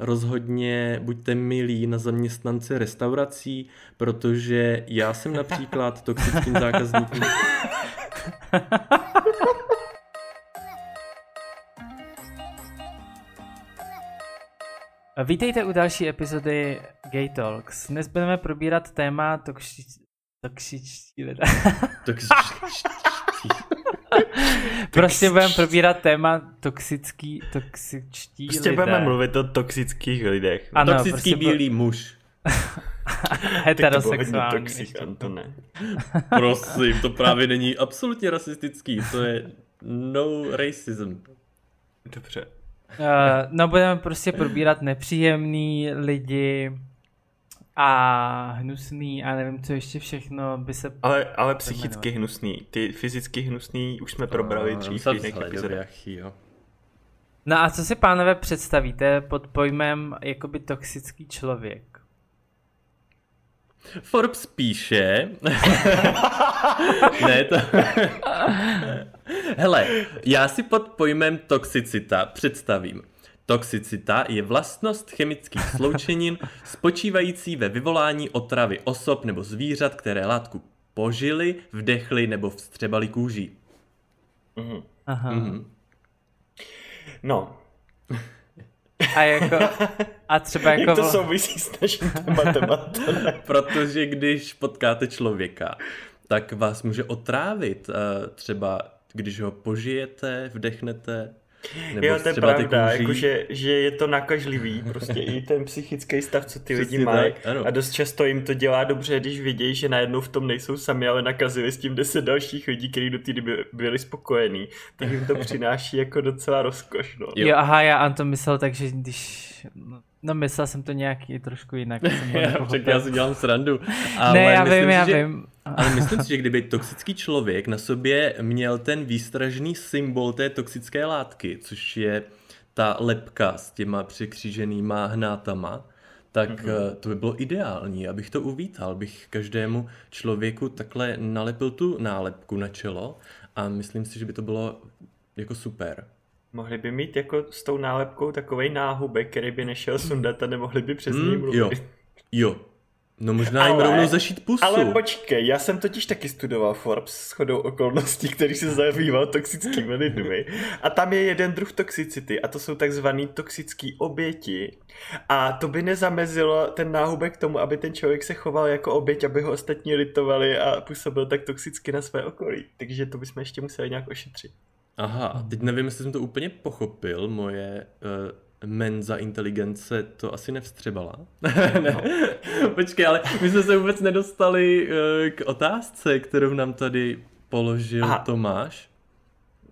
rozhodně buďte milí na zaměstnanci restaurací, protože já jsem například toxickým zákazníkem. Vítejte u další epizody Gay Talks. Dnes budeme probírat téma toxi... toxičtí lidé. Prostě budeme probírat téma toxický, toxičtí Prostě lidé. budeme mluvit o toxických lidech. Ano, Toxický prostě bu- bílý muž. Heterosexuální. toxic, ještě. Antone. Prosím, to právě není absolutně rasistický, to je no racism. Dobře. Uh, no budeme prostě probírat nepříjemný lidi a hnusný a nevím, co ještě všechno by se... Ale, ale psychicky hnusný. Ty fyzicky hnusný už jsme probrali dřív v jiných epizodách. No a co si pánové představíte pod pojmem jakoby toxický člověk? Forbes píše... ne, to... Hele, já si pod pojmem toxicita představím. Toxicita je vlastnost chemických sloučenin spočívající ve vyvolání otravy osob nebo zvířat, které látku požili, vdechli nebo vstřebali kůží. Mhm. Aha. Mhm. No, A jako... A třeba jako... jak to souvisí s naším tématem? Protože když potkáte člověka, tak vás může otrávit. eh, Třeba když ho požijete, vdechnete, nebo Jo, to je pravda, kůží. jakože, že je to nakažlivý, prostě i ten psychický stav, co ty lidi mají. A dost často jim to dělá dobře, když vidějí, že najednou v tom nejsou sami, ale nakazili s tím deset dalších lidí, kteří do té doby byli spokojení. Tak jim to přináší jako docela rozkoš, no. Jo, aha, já Anto myslel tak, že když... no, No myslel jsem to nějak i trošku jinak. jsem Já, já si dělám srandu. Ale ne, já myslím vím, já že, vím. Ale myslím si, že kdyby toxický člověk na sobě měl ten výstražný symbol té toxické látky, což je ta lepka s těma překříženýma hnátama, tak mm-hmm. to by bylo ideální, abych to uvítal, bych každému člověku takhle nalepil tu nálepku na čelo a myslím si, že by to bylo jako super. Mohli by mít jako s tou nálepkou takovej náhubek, který by nešel sundat a nemohli by přes něj Mm, mluvit. jo, jo. No možná jim Ale- rovnou zašít pusu. Ale počkej, já jsem totiž taky studoval Forbes s chodou okolností, který se zabýval toxickými lidmi. A tam je jeden druh toxicity a to jsou takzvaný toxický oběti. A to by nezamezilo ten náhubek tomu, aby ten člověk se choval jako oběť, aby ho ostatní litovali a působil tak toxicky na své okolí. Takže to bychom ještě museli nějak ošetřit. Aha, teď nevím, jestli jsem to úplně pochopil, moje uh, menza inteligence to asi nevstřebala. ne. Počkej, ale my jsme se vůbec nedostali uh, k otázce, kterou nám tady položil Aha. Tomáš.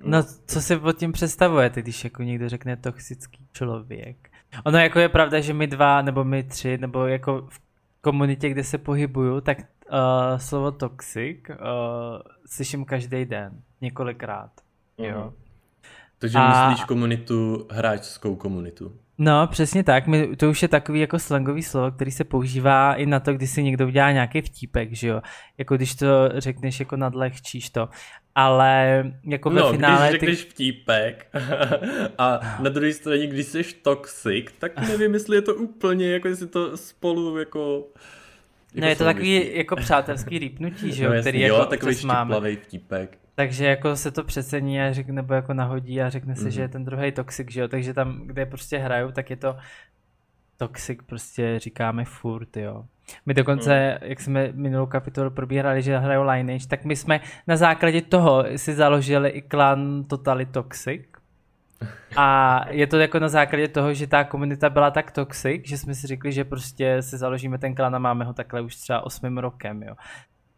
No, co si pod tím představujete, když jako někdo řekne toxický člověk? Ono jako je pravda, že my dva, nebo my tři, nebo jako v komunitě, kde se pohybuju, tak uh, slovo toxic uh, slyším každý den, několikrát. Jo. Takže A- myslíš komunitu, hráčskou komunitu. No, přesně tak. My, to už je takový jako slangový slovo, který se používá i na to, když si někdo udělá nějaký vtípek, že jo. Jako když to řekneš, jako nadlehčíš to. Ale jako ve no, finále... když řekneš vtípek a na druhé straně, když jsi toxic, tak nevím, jestli je to úplně, jako jestli to spolu jako... No je to takový jako přátelský rýpnutí, že jo, no, jasně, který jo, jako takový občas máme. vtípek. Takže jako se to přecení a řek, nebo jako nahodí a řekne se, Mhm. že je ten druhý toxic, že jo, takže tam, kde prostě hrajou, tak je to toxic, prostě říkáme furt, jo. My dokonce, jak jsme minulou kapitolu probírali, že hrajou Lineage, tak my jsme na základě toho si založili i klan Totally Toxic. A je to jako na základě toho, že ta komunita byla tak toxic, že jsme si řekli, že prostě si založíme ten klan a máme ho takhle už třeba osmým rokem, jo.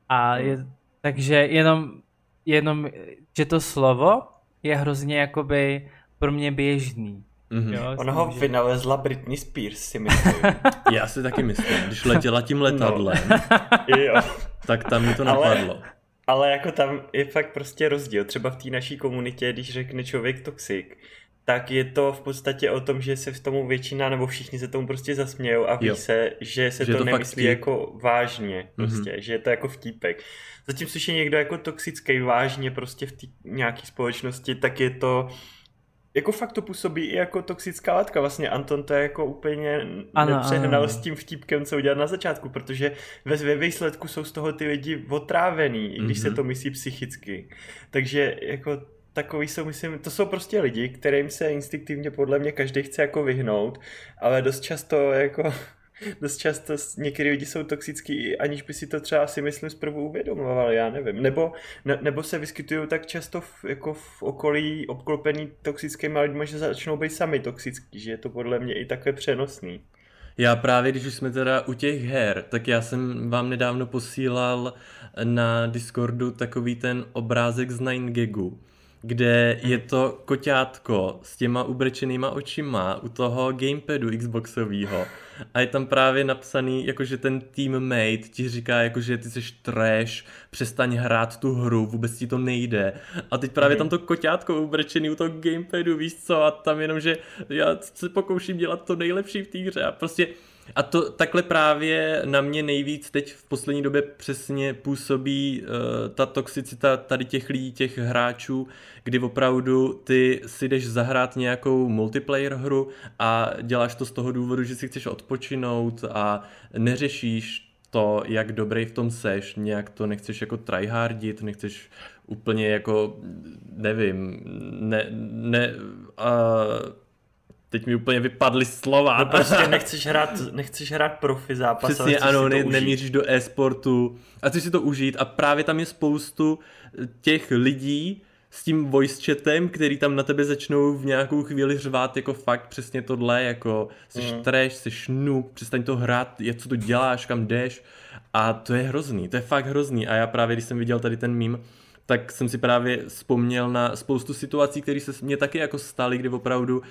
A je, takže jenom, jenom, že to slovo je hrozně jakoby pro mě běžný. Mhm. Jo, Ona ho že- vynalezla Britney Spears, si myslím. Já si taky myslím, když letěla tím letadlem, jo. tak tam mi to Ale- napadlo. Ale jako tam je fakt prostě rozdíl. Třeba v té naší komunitě, když řekne člověk toxic, tak je to v podstatě o tom, že se v tomu většina nebo všichni se tomu prostě zasmějou a ví Jo. se, že se Že to, to fakt nemyslí vtip. jako vážně prostě, že je to jako vtípek. Zatímco, když je někdo jako toxický vážně prostě v té nějaké společnosti, tak je to jako fakt to působí i jako toxická látka. Vlastně Anton to je jako úplně Ano, nepřehnal ano. s tím vtípkem, co udělal na začátku, protože ve, ve výsledku jsou z toho ty lidi otrávený, i když se Mhm. to myslí psychicky. Takže jako takový jsou, myslím, to jsou prostě lidi, kterým se instinktivně podle mě každý chce jako vyhnout, ale dost často jako dost často některý lidi jsou toxický, aniž by si to třeba si myslím zprvu uvědomovali, já nevím. Nebo, ne, nebo se vyskytují tak často v, jako v okolí obklopený toxickými lidmi, že začnou být sami toxický, že je to podle mě i takhle přenosný. Já právě, když už jsme teda u těch her, tak já jsem vám nedávno posílal na Discordu takový ten obrázek z 9gagu, kde je to koťátko s těma ubrečenýma očima u toho gamepadu Xboxového a je tam právě napsaný, jakože ten teammate ti říká, jakože ty jsi trash, přestaň hrát tu hru, vůbec ti to nejde. A teď právě Mhm. tam to koťátko ubrečený u toho gamepadu, víš co, a tam jenom, že já se pokouším dělat to nejlepší v té hře a prostě a to takhle právě na mě nejvíc teď v poslední době přesně působí uh, ta toxicita tady těch lidí, těch hráčů, kdy opravdu ty si jdeš zahrát nějakou multiplayer hru a děláš to z toho důvodu, že si chceš odpočinout a neřešíš to, jak dobrý v tom seš, nějak to nechceš jako tryhardit, nechceš úplně jako, nevím, ne, ne, uh, teď mi úplně vypadly slova. No prostě nechceš hrát, nechceš hrát profi zápas, ale Přesně chceš ano, ne, nemíříš do e-sportu a chceš si to užít a právě tam je spoustu těch lidí s tím voice chatem, který tam na tebe začnou v nějakou chvíli řvát jako fakt přesně tohle, jako jsi Mm. trash, jsi noob, přestaň to hrát, je, co to děláš, kam jdeš a to je hrozný, to je fakt hrozný a já právě, když jsem viděl tady ten mím, tak jsem si právě vzpomněl na spoustu situací, které se mně taky jako staly, kdy opravdu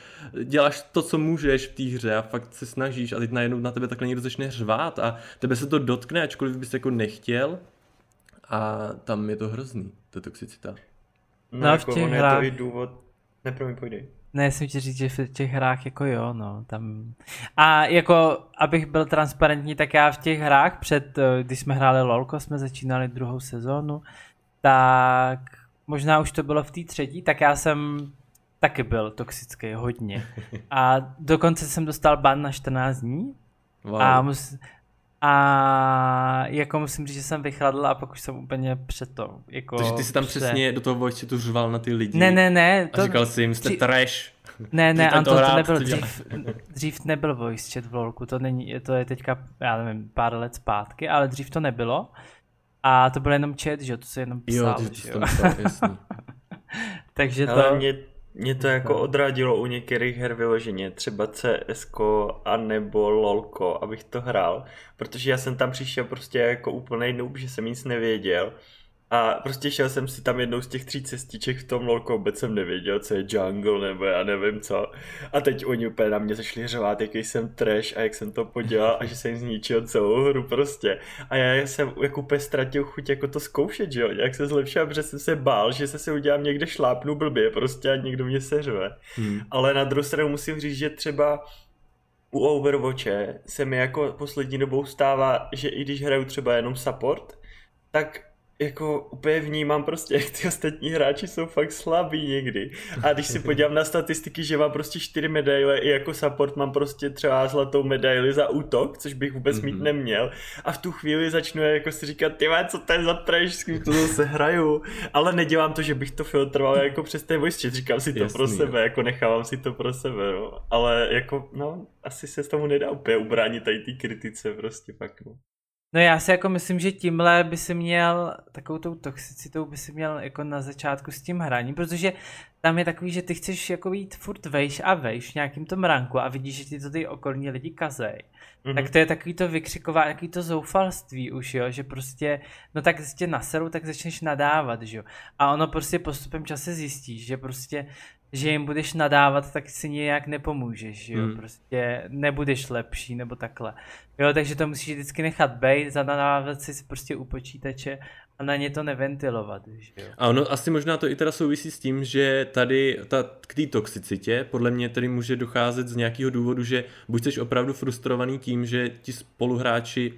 děláš to, co můžeš v té hře a fakt se snažíš a teď najednou na tebe takhle někdo začne řvát a tebe se to dotkne, ačkoliv bys jako nechtěl a tam je to hrozný, ta toxicita. No, No, v jako těch on je hrách- to i důvod, nepromiň, pojdej. Ne, jsem ti říct, že v těch hrách jako jo, no, tam... A jako, abych byl transparentní, tak já v těch hrách před, eh, když jsme hráli LOLko, jsme začínali druhou sezónu, tak možná už to bylo v té třetí, tak já jsem taky byl toxický, hodně. A dokonce jsem dostal ban na 14 dní Wow. a, mus, a jako musím říct, že jsem vychladl a pak už jsem úplně před to. Jako Takže ty si tam pře- přesně do toho voice řval na ty lidi. Ne, ne, ne. A říkal jsi jim, jste při- trash. Ne, ne, to Anton, to hrát, nebyl dřív, dřív nebyl voice chat v LoLku, to není, to je teďka, já nevím, pár let zpátky, ale dřív to nebylo. A to byl jenom chat, že to se jenom psal, Jo, ty že jo. jasný. Takže to, Ale mě, mě to jako odradilo u některých her vyloženě, třeba CSK a nebo LOLko, abych to hrál, protože já jsem tam přišel prostě jako úplnej noob, že jsem nic nevěděl a prostě šel jsem si tam jednou z těch tří cestiček v tom LOLko, vůbec jsem nevěděl, co je jungle nebo já nevím co. A teď oni úplně na mě začali řvát, jaký jsem trash a jak jsem to podělal a že jsem zničil celou hru prostě. A já jsem jako úplně ztratil chuť jako to zkoušet, že jo, jak se zlepšil, protože jsem se bál, že se si udělám někde šlápnu blbě prostě a někdo mě seřve. Hmm. Ale na druhou stranu musím říct, že třeba u Overwatche se mi jako poslední dobou stává, že i když hraju třeba jenom support, tak jako úplně vnímám prostě, jak ty ostatní hráči jsou fakt slabí někdy. A když si podívám na statistiky, že mám prostě čtyři medaile, i jako support mám prostě třeba zlatou medaili za útok, což bych vůbec mm-hmm. mít Mhm. neměl. A v tu chvíli začnu jako si říkat, ty co to je za trash, s kým to zase hraju. Ale nedělám to, že bych to filtroval jako přes ten voice chat, říkám si to Jasný, pro jo. sebe, jako nechávám si to pro sebe, no. Ale jako, no, asi se z tomu nedá úplně ubránit tady té kritice prostě fakt, no. No já si jako myslím, že tímhle by si měl, takovou tou toxicitou by si měl jako na začátku s tím hraním, protože tam je takový, že ty chceš jako jít furt vejš a vejš v nějakým tom ranku a vidíš, že ti to ty okolní lidi kazej. Mhm. Tak to je takový to vykřiková, takový to zoufalství už, jo, že prostě, no tak tě naseru, tak začneš nadávat, že jo. A ono prostě postupem čase zjistíš, že prostě, že jim budeš nadávat, tak si nějak nepomůžeš, že jo, Hmm. prostě nebudeš lepší nebo takhle. Jo, takže to musíš vždycky nechat bejt, zanadávat si prostě u počítače a na ně to neventilovat, že jo. A ono asi možná to i teda souvisí s tím, že tady ta, k té toxicitě podle mě tady může docházet z nějakého důvodu, že buď jsi opravdu frustrovaný tím, že ti spoluhráči uh,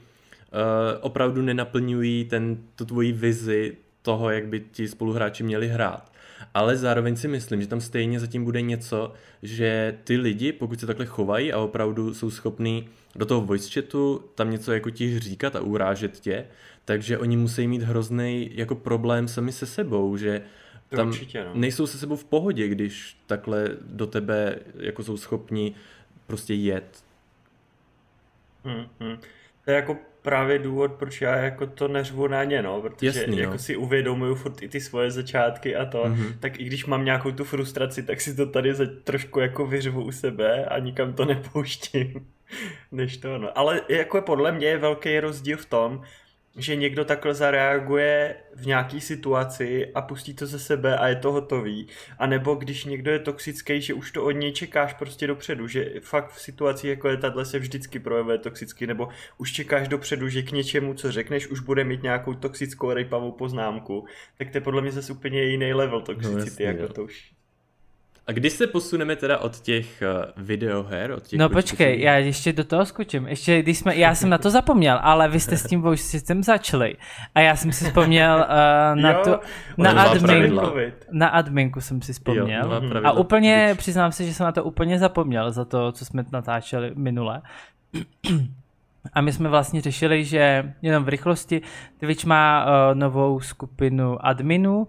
opravdu nenaplňují ten, tu tvoji vizi toho, jak by ti spoluhráči měli hrát. Ale zároveň si myslím, že tam stejně zatím bude něco, že ty lidi, pokud se takhle chovají a opravdu jsou schopní do toho voice chatu tam něco jako ti říkat a urážet tě, takže oni musí mít hrozný jako problém sami se sebou, že tam určitě, no. nejsou se sebou v pohodě, když takhle do tebe jako jsou schopni prostě jet. Hmm, hmm. To je jako právě důvod, proč já jako to neřvu na ně, no, protože Jasný, jako no. si uvědomuju furt i ty svoje začátky a to, mm-hmm. tak i když mám nějakou tu frustraci, tak si to tady za, trošku jako vyřvu u sebe a nikam to nepouštím, než to, no. Ale jako podle mě je velký rozdíl v tom, že někdo takhle zareaguje v nějaký situaci a pustí to ze sebe a je to hotový. A nebo když někdo je toxický, že už to od něj čekáš prostě dopředu, že fakt v situaci jako je tahle se vždycky projevuje toxicky, nebo už čekáš dopředu, že k něčemu, co řekneš, už bude mít nějakou toxickou rejpavou poznámku, tak to je podle mě zase úplně jiný level toxicity, no, jasný, jako jo. to už a kdy se posuneme teda od těch uh, videoher, od těch No počkej, já ještě do toho skočím. Ještě když jsme, já jsem na to zapomněl, ale vy jste s tím jsem začali. A já jsem si vzpomněl uh, na jo, to, na adminku, na adminku jsem si vzpomněl. Jo, a úplně, Twitch. přiznám se, že jsem na to úplně zapomněl za to, co jsme natáčeli minule. A my jsme vlastně řešili, že jenom v rychlosti Twitch má uh, novou skupinu adminů,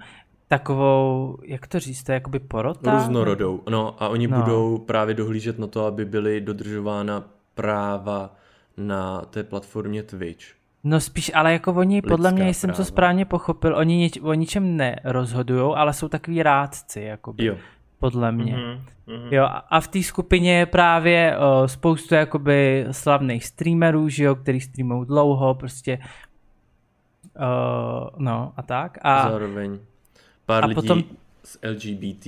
takovou, jak to říct, to je jakoby porota? Různorodou, no a oni no. budou právě dohlížet na to, aby byly dodržována práva na té platformě Twitch. No spíš, ale jako oni, Lidská podle mě, jsem to správně pochopil, oni nič, o ničem nerozhodují, ale jsou takový rádci, jakoby. Jo. Podle mě. Mm-hmm. Jo, a v té skupině je právě o, spoustu jakoby slavných streamerů, že jo, který streamují dlouho, prostě o, no a tak. A Zároveň pár a lidí potom, z LGBT.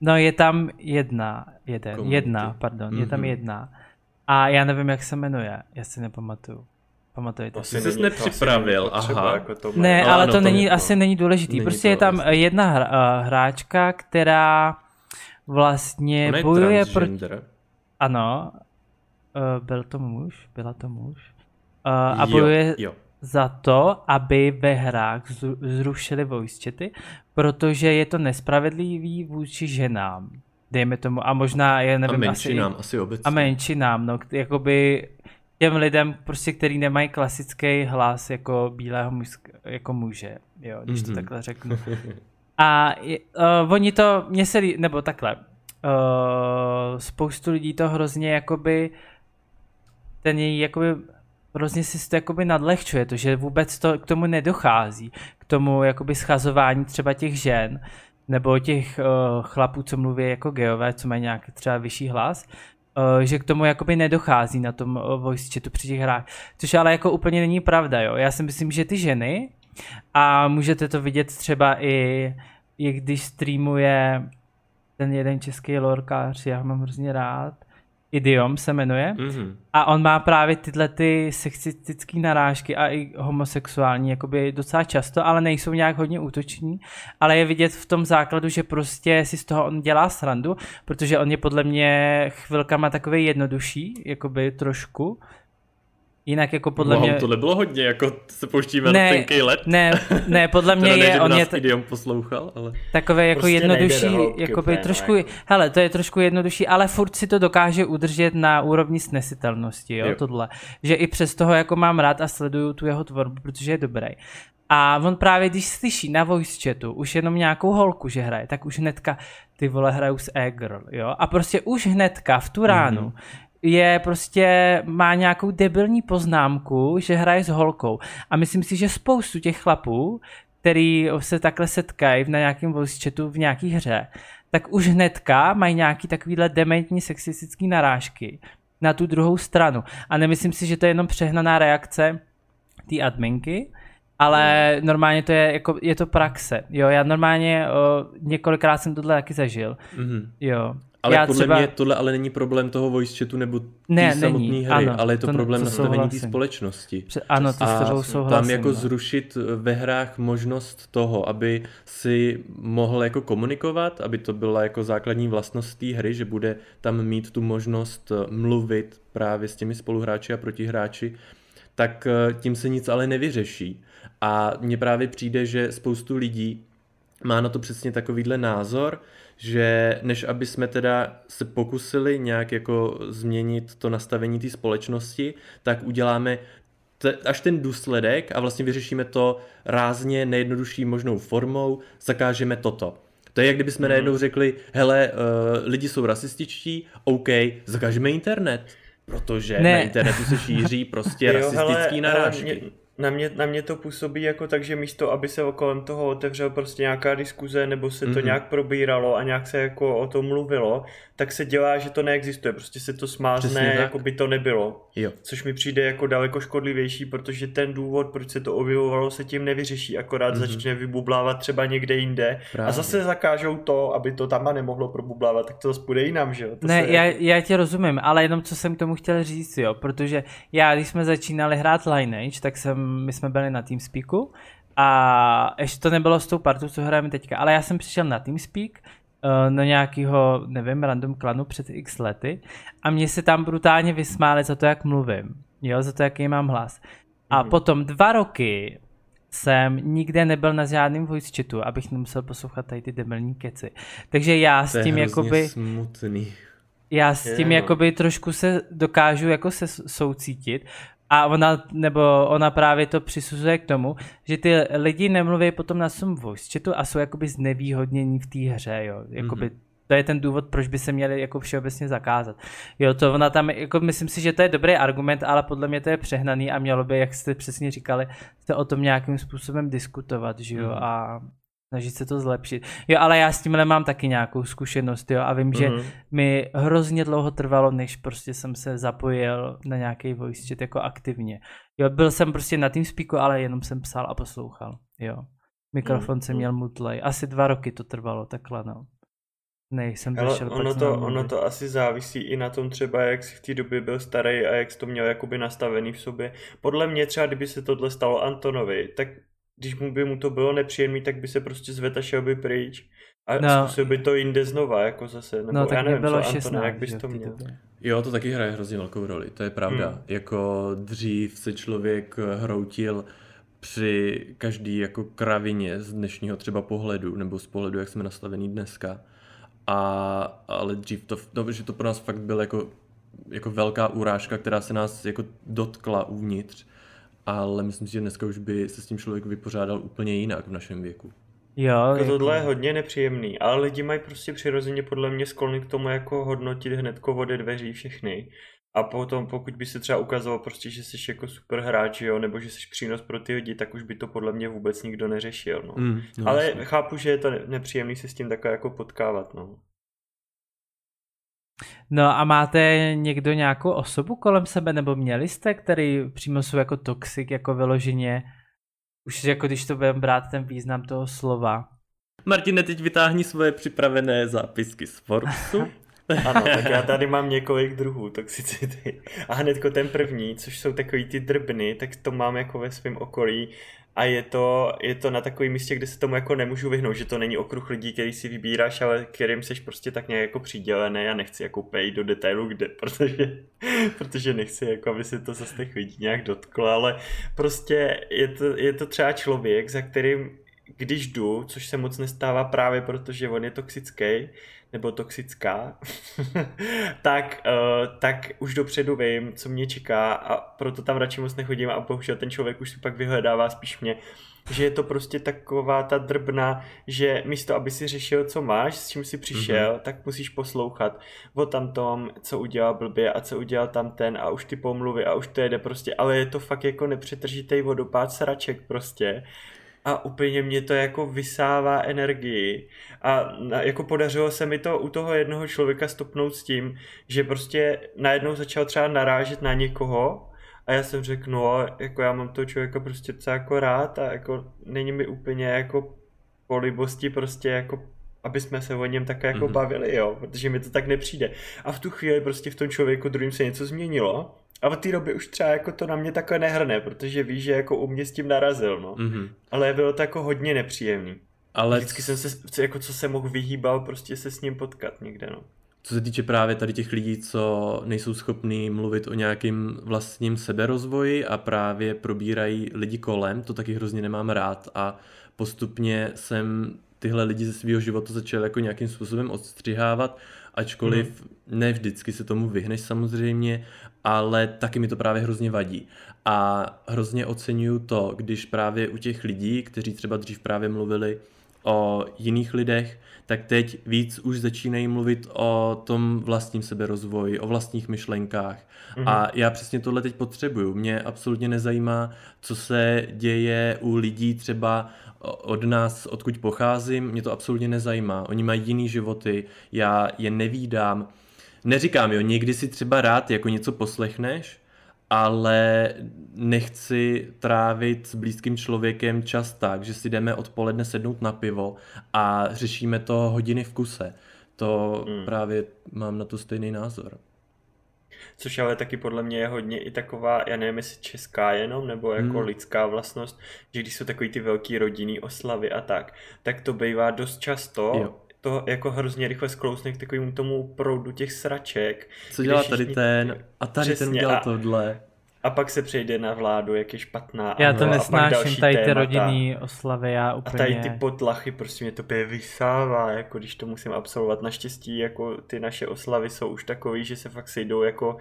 No je tam jedna, jeden, Komunity. jedna, pardon, mm-hmm. je tam mhm. jedna. A já nevím, jak se jmenuje, já si nepamatuju. Pamatujete to si. Jsi nepřipravil, aha. Jako to ne, no, ale to, to není, to, asi není důležitý. Není prostě je tam vlastně. jedna hra, uh, hráčka, která vlastně Ona bojuje proti... Ano, uh, byl to muž, byla to muž. Uh, a bojuje jo, jo. Za to, aby ve hrách zrušili voice chaty, protože je to nespravedlivý vůči ženám. Dejme tomu, a možná, já nevím, a menšinám, asi, asi obecně. A menšinám, no, jakoby těm lidem, prostě, který nemají klasický hlas jako bílého muž, jako muže, jo, když mm-hmm. to mhm. takhle řeknu. A uh, oni to, mě se, nebo takhle, uh, spoustu lidí to hrozně jakoby, ten její jakoby hrozně si to jakoby nadlehčuje, to, že vůbec to k tomu nedochází, k tomu jakoby schazování třeba těch žen, nebo těch uh, chlapů, co mluví jako geové, co mají nějaký třeba vyšší hlas, uh, že k tomu jakoby nedochází na tom uh, voice chatu při těch hrách, což ale jako úplně není pravda, jo. Já si myslím, že ty ženy, a můžete to vidět třeba i, i když streamuje ten jeden český lorkář, já ho mám hrozně rád, Idiom se jmenuje. Mm-hmm. A on má právě tyhle ty sexistické narážky a i homosexuální jakoby docela často, ale nejsou nějak hodně útoční. Ale je vidět v tom základu, že prostě si z toho on dělá srandu, protože on je podle mě chvilkama takový jednodušší, jakoby trošku. Jinak jako podle wow, mě... to nebylo hodně, jako se pouštíme ne, na tenký let. Ne, ne, podle mě je, on je... T... poslouchal, ale... Takové jako prostě jednodušší, jako by trošku, jako. hele, to je trošku jednodušší, ale furt si to dokáže udržet na úrovni snesitelnosti, jo, jo, tohle. Že i přes toho jako mám rád a sleduju tu jeho tvorbu, protože je dobrý. A on právě, když slyší na voice chatu už jenom nějakou holku, že hraje, tak už hnedka ty vole hrajou s e-girl, jo. A prostě už hnedka v tu ránu mm-hmm je prostě, má nějakou debilní poznámku, že hraje s holkou. A myslím si, že spoustu těch chlapů, který se takhle setkají na nějakém voice chatu v nějaký hře, tak už hnedka mají nějaký takovýhle dementní sexistický narážky na tu druhou stranu. A nemyslím si, že to je jenom přehnaná reakce té adminky, ale normálně to je, jako, je to praxe. Jo, já normálně o, několikrát jsem tohle taky zažil. Mm-hmm. Jo. Ale já podle třeba... mě tohle ale není problém toho voice chatu nebo té samotné hry, ano, ale je to, to problém nastavení té společnosti. Ano, to a souhlasím. tam jako no. zrušit ve hrách možnost toho, aby si mohl jako komunikovat, aby to byla jako základní vlastnost té hry, že bude tam mít tu možnost eh, mluvit právě s těmi spoluhráči a protihráči, tak eh, tím se nic ale nevyřeší. A mně právě přijde, že spoustu lidí má na to přesně takovýhle názor, že než aby jsme teda se pokusili nějak jako změnit to nastavení té společnosti, tak uděláme až ten důsledek a vlastně vyřešíme to rázně nejjednodušší možnou formou, zakážeme toto. To je jak kdyby jsme mm. najednou řekli, hele, uh, lidi jsou rasističtí, OK, zakážeme internet, protože ne. na internetu se šíří prostě rasistický narážky na mě, na mě to působí jako tak, že místo, aby se kolem toho otevřel prostě nějaká diskuze, nebo se to mm-hmm. nějak probíralo a nějak se jako o tom mluvilo, tak se dělá, že to neexistuje, prostě se to smázne, jako by to nebylo. Jo. Což mi přijde jako daleko škodlivější, protože ten důvod, proč se to objevovalo, se tím nevyřeší, akorát mm-hmm. začne vybublávat třeba někde jinde Právě. a zase zakážou to, aby to tam nemohlo probublávat, tak to zase půjde jinam, že jo? To ne, já, já tě rozumím, ale jenom co jsem k tomu chtěl říct, jo, protože já, když jsme začínali hrát Lineage, tak jsem, my jsme byli na Teamspeaku a ještě to nebylo s tou partou, co hrajeme teďka, ale já jsem přišel na Teamspeak, na nějakého, nevím, random klanu před x lety a mě se tam brutálně vysmáli za to, jak mluvím, jo, za to, jaký mám hlas. A mm. potom dva roky jsem nikde nebyl na žádném voice chatu, abych nemusel poslouchat tady ty debilní keci. Takže já s tím jakoby... smutný. Já s tím je, jakoby trošku se dokážu jako se soucítit, a ona, nebo ona právě to přisuzuje k tomu, že ty lidi nemluví potom na svém voice chatu a jsou jakoby znevýhodnění v té hře, jo. Jakoby mm-hmm. To je ten důvod, proč by se měli jako všeobecně zakázat. Jo, to ona tam, jako myslím si, že to je dobrý argument, ale podle mě to je přehnaný a mělo by, jak jste přesně říkali, se o tom nějakým způsobem diskutovat, že jo, mm. a snažit se to zlepšit. Jo, ale já s tímhle mám taky nějakou zkušenost, jo, a vím, mm-hmm. že mi hrozně dlouho trvalo, než prostě jsem se zapojil na nějaký voice chat jako aktivně. Jo, byl jsem prostě na tým speaku, ale jenom jsem psal a poslouchal, jo. Mikrofon mm-hmm. jsem měl mutlej. Asi dva roky to trvalo, takhle, no. Nej, jsem Ale ono to, ono to asi závisí i na tom třeba, jak jsi v té době byl starý a jak jsi to měl jakoby nastavený v sobě. Podle mě třeba, kdyby se tohle stalo Antonovi, tak když mu by mu to bylo nepříjemné, tak by se prostě zvedl a šel by pryč. A no. zkusil by to jinde znova, jako zase. Nebo no, tak já nevím, bylo co 16, Antone, jak bys to měl. Době. Jo, to taky hraje hrozně velkou roli, to je pravda. Hmm. Jako dřív se člověk hroutil při každý jako kravině z dnešního třeba pohledu, nebo z pohledu, jak jsme nastavení dneska. A, ale dřív to, to, že to pro nás fakt byl jako, jako velká urážka, která se nás jako dotkla uvnitř ale myslím si, že dneska už by se s tím člověk vypořádal úplně jinak v našem věku. Jo, jako tohle je hodně nepříjemný, ale lidi mají prostě přirozeně podle mě sklony k tomu jako hodnotit hnedko vody dveří všechny. A potom, pokud by se třeba ukázalo prostě, že jsi jako super hráč, jo, nebo že jsi přínos pro ty lidi, tak už by to podle mě vůbec nikdo neřešil, no. Mm, no Ale vlastně. chápu, že je to nepříjemný se s tím takhle jako potkávat, no. No a máte někdo nějakou osobu kolem sebe, nebo měli jste, který přímo jsou jako toxik, jako vyloženě, už jako když to budeme brát ten význam toho slova. Martine, teď vytáhni svoje připravené zápisky z Forbesu. ano, tak já tady mám několik druhů toxicity. A hnedko ten první, což jsou takový ty drbny, tak to mám jako ve svém okolí a je to, je to na takovém místě, kde se tomu jako nemůžu vyhnout, že to není okruh lidí, který si vybíráš, ale kterým seš prostě tak nějak jako přidělený a nechci jako pej do detailu kde, protože, protože nechci jako, aby se to zase těch lidí nějak dotklo, ale prostě je to, je to třeba člověk, za kterým když jdu, což se moc nestává právě protože on je toxický, nebo toxická, tak, uh, tak už dopředu vím, co mě čeká a proto tam radši moc nechodím a bohužel ten člověk už si pak vyhledává spíš mě, že je to prostě taková ta drbna, že místo, aby si řešil, co máš, s čím jsi přišel, mm-hmm. tak musíš poslouchat o tam tom, co udělal blbě a co udělal tam ten a už ty pomluvy a už to jede prostě, ale je to fakt jako nepřetržitý vodopád sraček prostě a úplně mě to jako vysává energii a jako podařilo se mi to u toho jednoho člověka stopnout s tím, že prostě najednou začal třeba narážet na někoho a já jsem řekl, no, jako já mám toho člověka prostě docela jako rád a jako není mi úplně jako po libosti prostě jako aby jsme se o něm také jako mm-hmm. bavili, jo, protože mi to tak nepřijde. A v tu chvíli prostě v tom člověku druhým se něco změnilo a od té doby už třeba jako to na mě takhle nehrne, protože víš, že jako u mě s tím narazil, no. Mm-hmm. Ale bylo to jako hodně nepříjemný. Ale... Vždycky jsem se, jako co se mohl vyhýbal, prostě se s ním potkat někde, no. Co se týče právě tady těch lidí, co nejsou schopní mluvit o nějakým vlastním seberozvoji a právě probírají lidi kolem, to taky hrozně nemám rád a postupně jsem tyhle lidi ze svého života začal jako nějakým způsobem odstřihávat, ačkoliv mm. ne vždycky se tomu vyhneš samozřejmě, ale taky mi to právě hrozně vadí. A hrozně oceňuju to, když právě u těch lidí, kteří třeba dřív právě mluvili o jiných lidech, tak teď víc už začínají mluvit o tom vlastním seberozvoji, o vlastních myšlenkách. Mm-hmm. A já přesně tohle teď potřebuju. Mě absolutně nezajímá, co se děje u lidí třeba od nás, odkud pocházím, mě to absolutně nezajímá. Oni mají jiný životy, já je nevídám. Neříkám, jo, někdy si třeba rád jako něco poslechneš, ale nechci trávit s blízkým člověkem čas tak, že si jdeme odpoledne sednout na pivo a řešíme to hodiny v kuse. To hmm. právě mám na to stejný názor. Což ale taky podle mě je hodně i taková, já nevím jestli česká jenom, nebo jako hmm. lidská vlastnost, že když jsou takový ty velký rodinný oslavy a tak, tak to bývá dost často jo to jako hrozně rychle sklousne k takovému tomu proudu těch sraček. Co dělá tady ten a tady Přesně, ten udělal tohle. A pak se přejde na vládu, jak je špatná. Já to nesnáším, tady ty rodinný oslavy, já úplně... A tady ty potlachy, prostě mě to pěje vysává, jako když to musím absolvovat. Naštěstí jako ty naše oslavy jsou už takový, že se fakt sejdou jako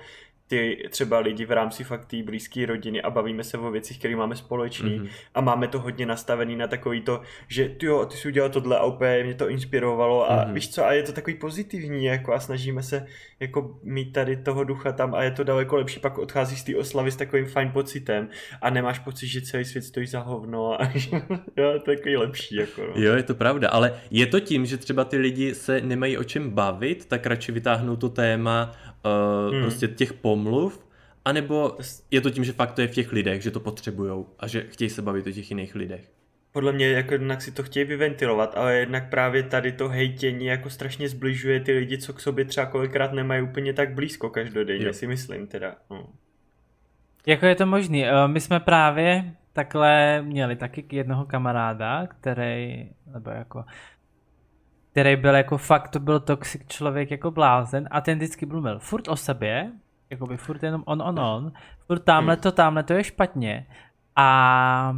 ty třeba lidi v rámci fakt té blízké rodiny a bavíme se o věcích, které máme společný mm-hmm. a máme to hodně nastavený na takový to, že ty jo, ty jsi udělal tohle a úplně mě to inspirovalo a mm-hmm. víš co, a je to takový pozitivní jako a snažíme se jako mít tady toho ducha tam a je to daleko lepší, pak odcházíš z té oslavy s takovým fajn pocitem a nemáš pocit, že celý svět stojí za hovno a jo, to je takový lepší. Jako, no. Jo, je to pravda, ale je to tím, že třeba ty lidi se nemají o čem bavit, tak radši vytáhnou to téma uh, hmm. prostě těch pomluv, anebo je to tím, že fakt to je v těch lidech, že to potřebujou a že chtějí se bavit o těch jiných lidech. Podle mě jako jednak si to chtějí vyventilovat, ale jednak právě tady to hejtění jako strašně zbližuje ty lidi, co k sobě třeba kolikrát nemají úplně tak blízko každodenně, jo. si myslím teda. No. Jako je to možný. Eh, my jsme právě takhle měli taky jednoho kamaráda, který, nebo jako který byl jako fakt, to byl toxic člověk jako blázen a ten vždycky mluvil furt o sobě, jako by furt jenom on, on, on, furt tamhle to, tamhle to je špatně. A,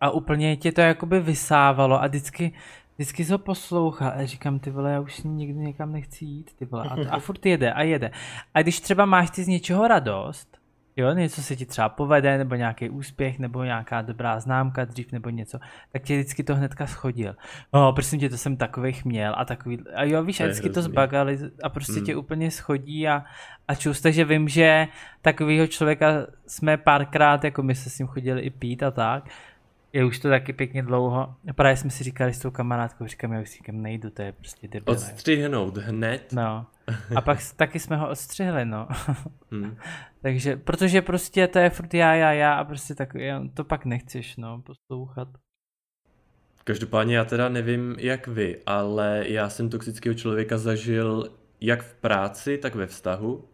a úplně tě to jakoby vysávalo a vždycky, vždycky se ho poslouchal a říkám, ty vole, já už nikdy někam nechci jít, ty vole, a, a furt jede a jede. A když třeba máš ty z něčeho radost, jo, něco se ti třeba povede, nebo nějaký úspěch, nebo nějaká dobrá známka dřív, nebo něco, tak tě vždycky to hnedka schodil. No, prosím tě, to jsem takových měl a takový, a jo, víš, a vždycky to zbagali a prostě hmm. tě úplně schodí a, a čus, takže vím, že takového člověka jsme párkrát, jako my se s ním chodili i pít a tak, je už to taky pěkně dlouho. A právě jsme si říkali s tou kamarádkou, říkám, já už si nejdu, to je prostě debil. Odstřihnout hned. No. A pak taky jsme ho odstřihli, no. Hmm. Takže, protože prostě to je furt já, já, já a prostě tak, to pak nechceš, no, poslouchat. Každopádně já teda nevím, jak vy, ale já jsem toxického člověka zažil jak v práci, tak ve vztahu.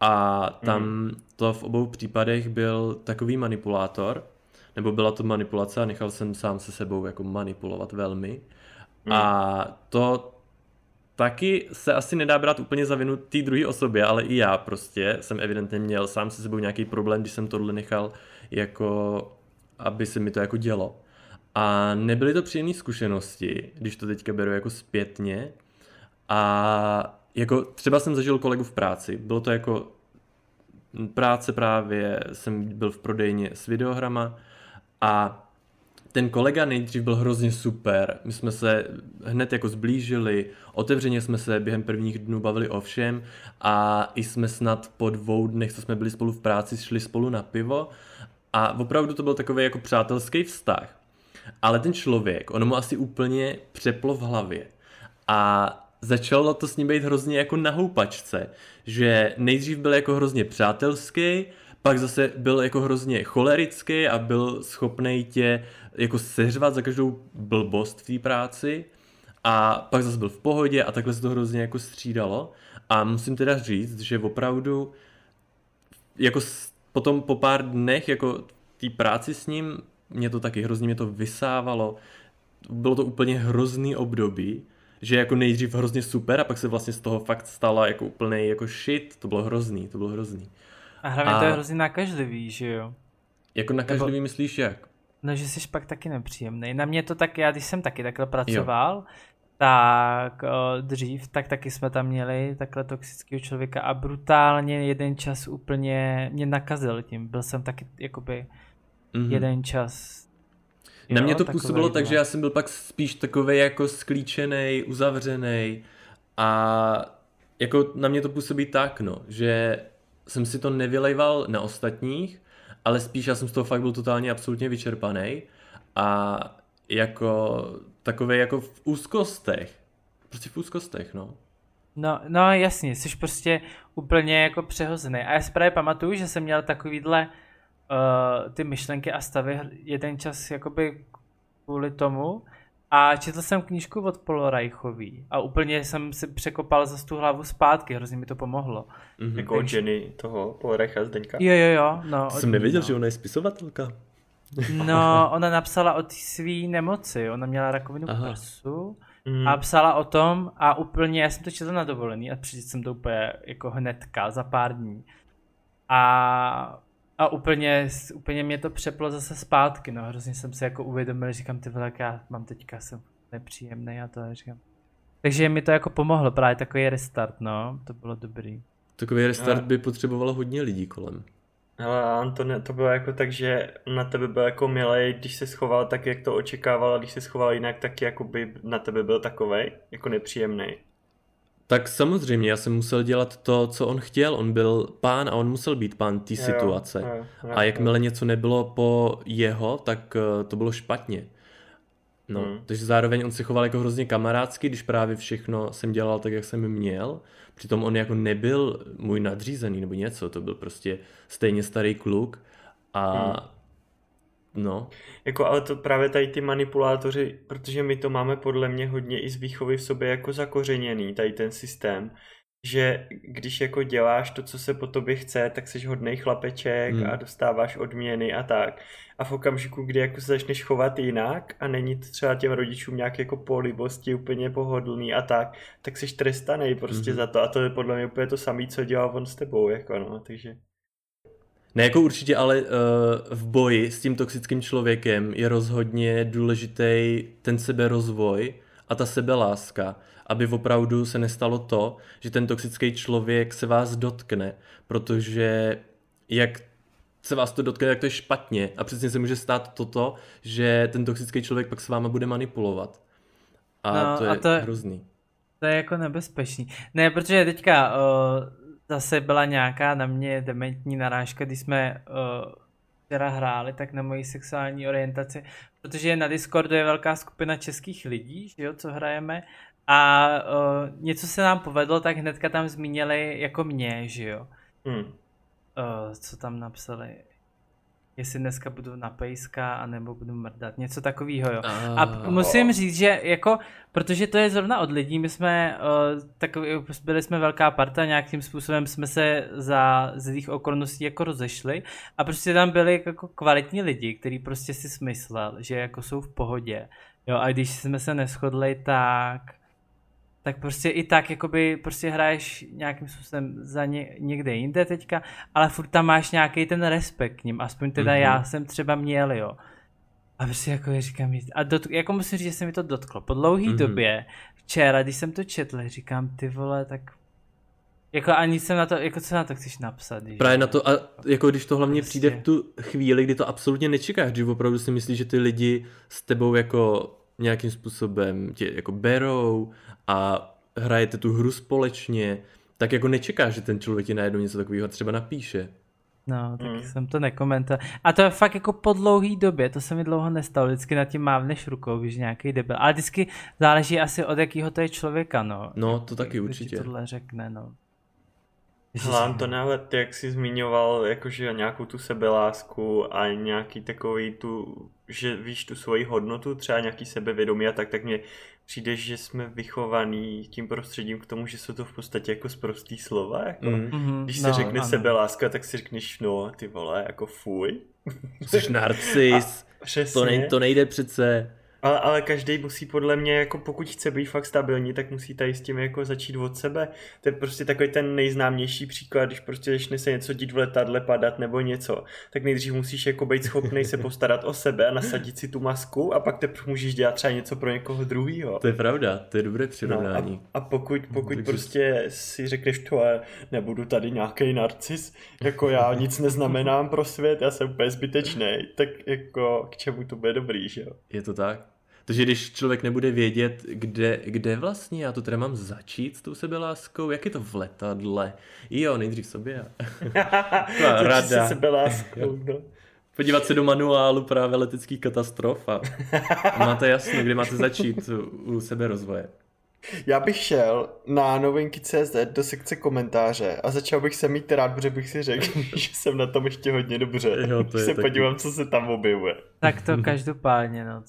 A tam mm. to v obou případech byl takový manipulátor, nebo byla to manipulace a nechal jsem sám se sebou jako manipulovat velmi. Mm. A to taky se asi nedá brát úplně za vinu té druhé osobě, ale i já prostě jsem evidentně měl sám se sebou nějaký problém, když jsem tohle nechal jako, aby se mi to jako dělo. A nebyly to příjemné zkušenosti, když to teďka beru jako zpětně. A jako třeba jsem zažil kolegu v práci, bylo to jako práce právě, jsem byl v prodejně s videohrama a ten kolega nejdřív byl hrozně super. My jsme se hned jako zblížili, otevřeně jsme se během prvních dnů bavili o všem a i jsme snad po dvou dnech, co jsme byli spolu v práci, šli spolu na pivo a opravdu to byl takový jako přátelský vztah. Ale ten člověk, ono mu asi úplně přeplo v hlavě a začalo to s ním být hrozně jako na houpačce, že nejdřív byl jako hrozně přátelský, pak zase byl jako hrozně cholerický a byl schopný tě jako seřvat za každou blbost v té práci. A pak zase byl v pohodě a takhle se to hrozně jako střídalo. A musím teda říct, že opravdu jako potom po pár dnech jako té práci s ním mě to taky hrozně mě to vysávalo. Bylo to úplně hrozný období že jako nejdřív hrozně super a pak se vlastně z toho fakt stala jako úplný jako shit, to bylo hrozný, to bylo hrozný. A hlavně a... to je hrozně nakažlivý, že jo? Jako nakažlivý Nebo... myslíš jak? No, že jsi pak taky nepříjemný. Na mě to tak, já když jsem taky takhle pracoval, jo. tak o, dřív, tak taky jsme tam měli takhle toxického člověka a brutálně jeden čas úplně mě nakazil tím. Byl jsem taky jakoby mm-hmm. jeden čas na mě to působilo tak, že já jsem byl pak spíš takový jako sklíčený, uzavřený a jako na mě to působí tak, no, že jsem si to nevylejval na ostatních, ale spíš já jsem z toho fakt byl totálně absolutně vyčerpaný a jako takový jako v úzkostech. Prostě v úzkostech, no. No, no jasně, jsi prostě úplně jako přehozený. A já si právě pamatuju, že jsem měl takovýhle uh, ty myšlenky a stavy jeden čas jakoby kvůli tomu. A četl jsem knížku od Polorajchový a úplně jsem si překopal za tu hlavu zpátky, hrozně mi to pomohlo. Mm-hmm. Jako Takže... Jenny toho Polorajcha Zdeňka? Jo, jo, jo. No, to jsem nevěděl, no. že ona je spisovatelka. No, ona napsala o té své nemoci, ona měla rakovinu Aha. prsu mm. a psala o tom a úplně, já jsem to četl na dovolený a přečetl jsem to úplně jako hnedka za pár dní. A a úplně, úplně mě to přeplo zase zpátky, no, hrozně jsem si jako uvědomil, říkám, ty vole, já mám teďka, jsem nepříjemný a to, říkám. Takže mi to jako pomohlo, právě takový restart, no, to bylo dobrý. Takový restart by potřebovalo hodně lidí kolem. Ale Antone, to bylo jako tak, že na tebe byl jako milej, když se schoval tak, jak to očekával, a když se schoval jinak, tak jako by na tebe byl takovej, jako nepříjemný. Tak samozřejmě, já jsem musel dělat to, co on chtěl. On byl pán a on musel být pán té situace. Jo, jo, a jakmile jo. něco nebylo po jeho, tak uh, to bylo špatně. No, hmm. takže zároveň on se choval jako hrozně kamarádsky, když právě všechno jsem dělal tak, jak jsem měl. Přitom on jako nebyl můj nadřízený nebo něco, to byl prostě stejně starý kluk. A hmm No. Jako, ale to právě tady ty manipulátoři, protože my to máme podle mě hodně i z výchovy v sobě jako zakořeněný, tady ten systém, že když jako děláš to, co se po tobě chce, tak jsi hodnej chlapeček hmm. a dostáváš odměny a tak. A v okamžiku, kdy jako se začneš chovat jinak a není to třeba těm rodičům nějak jako po libosti úplně pohodlný a tak, tak jsi trestaný prostě hmm. za to a to je podle mě úplně to samé, co dělal on s tebou, jako no, takže... Ne, jako určitě, ale uh, v boji s tím toxickým člověkem je rozhodně důležitý ten seberozvoj a ta sebeláska, aby opravdu se nestalo to, že ten toxický člověk se vás dotkne, protože jak se vás to dotkne, tak to je špatně a přesně se může stát toto, že ten toxický člověk pak s váma bude manipulovat. A no, to je a to, hrozný. To je jako nebezpečný. Ne, protože teďka uh, zase byla nějaká na mě dementní narážka, když jsme uh, včera hráli, tak na moji sexuální orientaci, protože na Discordu je velká skupina českých lidí, že jo, co hrajeme, a uh, něco se nám povedlo, tak hnedka tam zmínili jako mě, že jo. Hmm. Uh, co tam napsali? Jestli dneska budu na pejska, anebo budu mrdat, něco takového, jo. A musím říct, že jako, protože to je zrovna od lidí, my jsme uh, takový, byli jsme velká parta, nějakým způsobem jsme se za zlých okolností jako rozešli a prostě tam byli jako kvalitní lidi, kteří prostě si smyslel, že jako jsou v pohodě, jo, a když jsme se neschodli, tak tak prostě i tak jakoby prostě hraješ nějakým způsobem za ně, někde jinde teďka, ale furt tam máš nějaký ten respekt k ním, aspoň teda mm-hmm. já jsem třeba měl, jo. A prostě jako říkám, a dot, jako musím říct, že se mi to dotklo. Po dlouhé mm-hmm. době, včera, když jsem to četl, říkám, ty vole, tak jako ani jsem na to, jako co na to chceš napsat? Že? Právě na to, a jako když to hlavně prostě. přijde v tu chvíli, kdy to absolutně nečekáš, že opravdu si myslíš, že ty lidi s tebou jako nějakým způsobem tě jako berou a hrajete tu hru společně, tak jako nečekáš, že ten člověk ti najednou něco takového třeba napíše. No, tak mm. jsem to nekomentoval. A to je fakt jako po dlouhý době, to se mi dlouho nestalo, vždycky nad tím mávneš rukou, víš, nějaký debil. Ale vždycky záleží asi od jakého to je člověka, no. No, to taky určitě. tohle řekne, no. Hele, to ale ty, jak jsi zmiňoval, jakože nějakou tu sebelásku a nějaký takový tu, že víš tu svoji hodnotu, třeba nějaký sebevědomí a tak, tak mě přijde, že jsme vychovaný tím prostředím k tomu, že jsou to v podstatě jako zprostý slova, jako. Mm. Když se no, řekne ano. sebeláska, tak si řekneš, no, ty vole, jako fuj. Jsi narcis, to, nej, to nejde přece. Ale, ale každý musí podle mě, jako pokud chce být fakt stabilní, tak musí tady s tím jako začít od sebe. To je prostě takový ten nejznámější příklad, když prostě začne se něco dít v letadle, padat nebo něco, tak nejdřív musíš jako být schopný se postarat o sebe a nasadit si tu masku a pak teprve můžeš dělat třeba něco pro někoho druhého. To je pravda, to je dobré přirovnání. No a, a pokud, pokud prostě si řekneš to, nebudu tady nějaký narcis, jako já nic neznamenám pro svět, já jsem úplně zbytečný, tak jako k čemu to bude dobrý, že jo? Je to tak. Takže když člověk nebude vědět, kde, kde vlastně já to teda mám začít s tou sebeláskou, jak je to v letadle, jo, nejdřív sobě. rada. sebeláskou, no. Podívat se do manuálu právě leteckých katastrof a, a máte jasno, kde máte začít u sebe rozvoje. Já bych šel na novinky CZ do sekce komentáře a začal bych se mít rád, protože bych si řekl, že jsem na tom ještě hodně dobře. Jo, to je se taky... podívám, co se tam objevuje. Tak to každopádně, no.